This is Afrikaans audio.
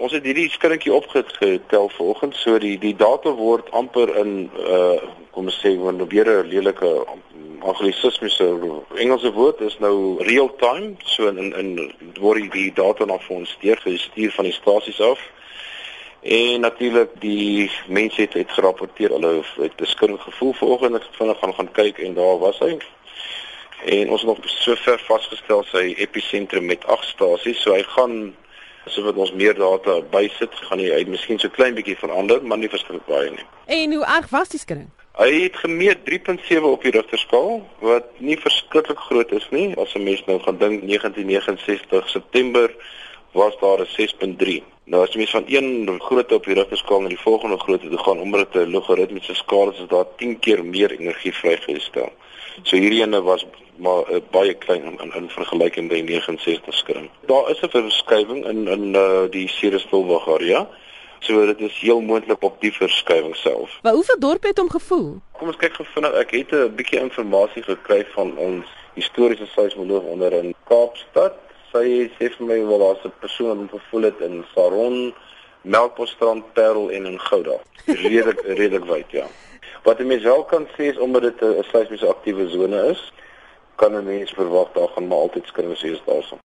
Ons het hierdie skringetjie opgetel vanoggend, so die die data word amper in uh kom ons sê wanneer weer 'n lelike anglisismiese Engelse woord is nou real time, so in in word die data na vir ons deurgestuur van die stasies af. En natuurlik die mense het, het gerapporteer hulle het 'n skrik gevoel vanoggend het vinnig gaan gaan kyk en daar was hy. En ons het nog sover vasgestel sy episentrum met 8 stasies, so hy gaan So wat ons meer data bysit, gaan hy miskien so klein bietjie verander, maar nie verskriklik baie nie. En hoe erg was die skudding? Hy het gemeet 3.7 op die Richter skaal wat nie verskriklik groot is nie. As 'n mens nou gaan dink 1969 September was daar 'n 6.3. Nou as jy mens van een grootte op die Richter skaal na die volgende grootte toe gaan omdat dit 'n logaritmiese skaal is, is daar 10 keer meer energie vrygestel. So hierdie ene was maar uh, baie klein in, in, in vergelyking met die 69 skring. Daar is 'n verskywing in in uh, die Cerestilwag area. So dit is heel moontlik op die verskywing self. Maar hoeveel dorpe het hom gevoel? Kom ons kyk gevinnig. Ek het 'n bietjie inligting gekry van ons historiese seismoloog onder in Kaapstad. Sy sê vir my wel daar's 'n persoon wat gevoel het in Saron, Melkbosstrand, Parel en in Gouda. Redelik redelik wyd, ja. Wat jy mens wel kan sê is omdat dit 'n seismiese aktiewe sone is, kan 'n mens verwag daar gaan maar altyd skringe wees daarso.